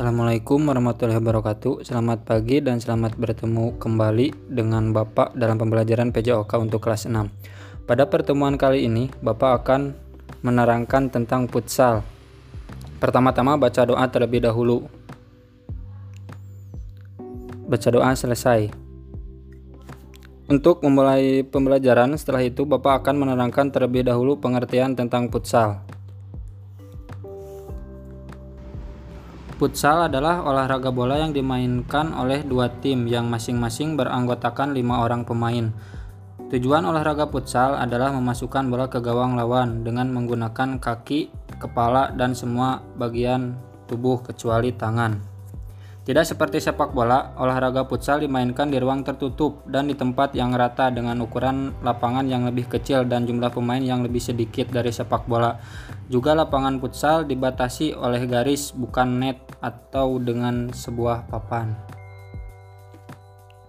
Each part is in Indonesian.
Assalamualaikum warahmatullahi wabarakatuh. Selamat pagi dan selamat bertemu kembali dengan Bapak dalam pembelajaran PJOK untuk kelas 6 Pada pertemuan kali ini Bapak akan menerangkan tentang futsal. Pertama-tama baca doa terlebih dahulu. Baca doa selesai. Untuk memulai pembelajaran setelah itu Bapak akan menerangkan terlebih dahulu pengertian tentang futsal Futsal adalah olahraga bola yang dimainkan oleh dua tim yang masing-masing beranggotakan lima orang pemain. Tujuan olahraga futsal adalah memasukkan bola ke gawang lawan dengan menggunakan kaki, kepala, dan semua bagian tubuh kecuali tangan. Tidak seperti sepak bola, olahraga futsal dimainkan di ruang tertutup dan di tempat yang rata dengan ukuran lapangan yang lebih kecil dan jumlah pemain yang lebih sedikit dari sepak bola. Juga lapangan futsal dibatasi oleh garis bukan net atau dengan sebuah papan.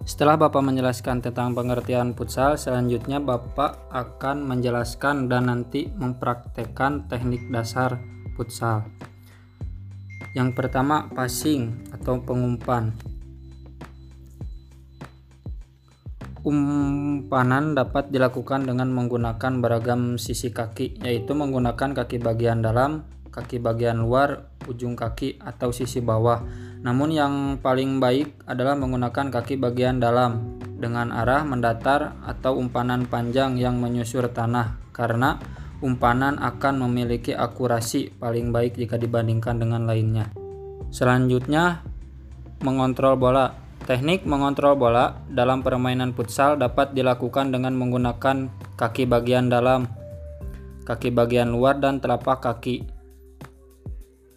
Setelah Bapak menjelaskan tentang pengertian futsal, selanjutnya Bapak akan menjelaskan dan nanti mempraktekkan teknik dasar futsal. Yang pertama, passing atau pengumpan. Umpanan dapat dilakukan dengan menggunakan beragam sisi kaki, yaitu menggunakan kaki bagian dalam, kaki bagian luar, ujung kaki, atau sisi bawah. Namun yang paling baik adalah menggunakan kaki bagian dalam dengan arah mendatar atau umpanan panjang yang menyusur tanah karena umpanan akan memiliki akurasi paling baik jika dibandingkan dengan lainnya. Selanjutnya, mengontrol bola. Teknik mengontrol bola dalam permainan futsal dapat dilakukan dengan menggunakan kaki bagian dalam, kaki bagian luar, dan telapak kaki.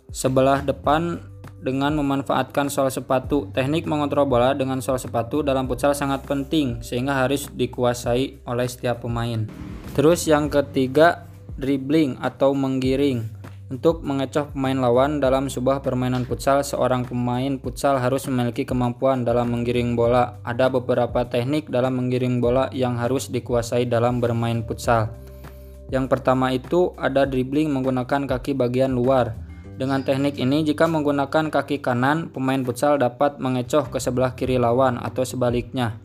Sebelah depan dengan memanfaatkan sol sepatu. Teknik mengontrol bola dengan sol sepatu dalam futsal sangat penting sehingga harus dikuasai oleh setiap pemain. Terus yang ketiga dribbling atau menggiring. Untuk mengecoh pemain lawan dalam sebuah permainan futsal, seorang pemain futsal harus memiliki kemampuan dalam menggiring bola. Ada beberapa teknik dalam menggiring bola yang harus dikuasai dalam bermain futsal. Yang pertama itu ada dribbling menggunakan kaki bagian luar. Dengan teknik ini, jika menggunakan kaki kanan, pemain futsal dapat mengecoh ke sebelah kiri lawan atau sebaliknya.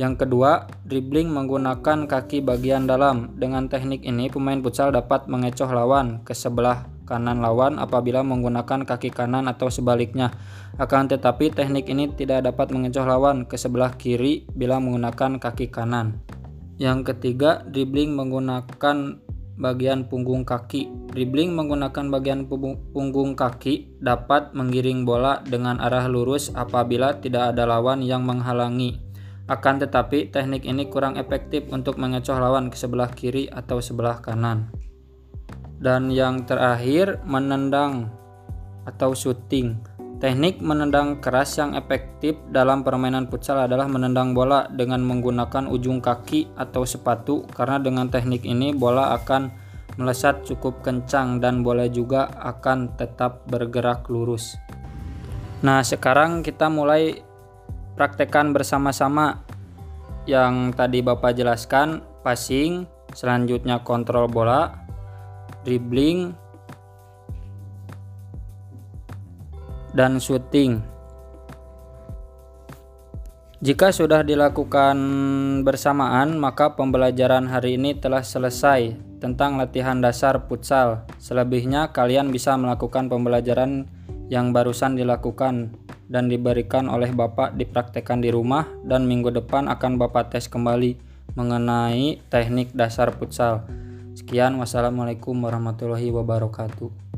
Yang kedua, dribbling menggunakan kaki bagian dalam. Dengan teknik ini, pemain futsal dapat mengecoh lawan ke sebelah kanan lawan apabila menggunakan kaki kanan atau sebaliknya. Akan tetapi, teknik ini tidak dapat mengecoh lawan ke sebelah kiri bila menggunakan kaki kanan. Yang ketiga, dribbling menggunakan bagian punggung kaki. Dribbling menggunakan bagian punggung kaki dapat menggiring bola dengan arah lurus apabila tidak ada lawan yang menghalangi. Akan tetapi, teknik ini kurang efektif untuk mengecoh lawan ke sebelah kiri atau sebelah kanan. Dan yang terakhir, menendang atau shooting. Teknik menendang keras yang efektif dalam permainan futsal adalah menendang bola dengan menggunakan ujung kaki atau sepatu karena dengan teknik ini bola akan melesat cukup kencang dan bola juga akan tetap bergerak lurus. Nah, sekarang kita mulai praktekkan bersama-sama yang tadi Bapak jelaskan, passing, selanjutnya kontrol bola, dribbling, dan shooting. Jika sudah dilakukan bersamaan, maka pembelajaran hari ini telah selesai tentang latihan dasar futsal. Selebihnya, kalian bisa melakukan pembelajaran yang barusan dilakukan dan diberikan oleh Bapak dipraktekkan di rumah dan minggu depan akan Bapak tes kembali mengenai teknik dasar futsal. Sekian wassalamualaikum warahmatullahi wabarakatuh.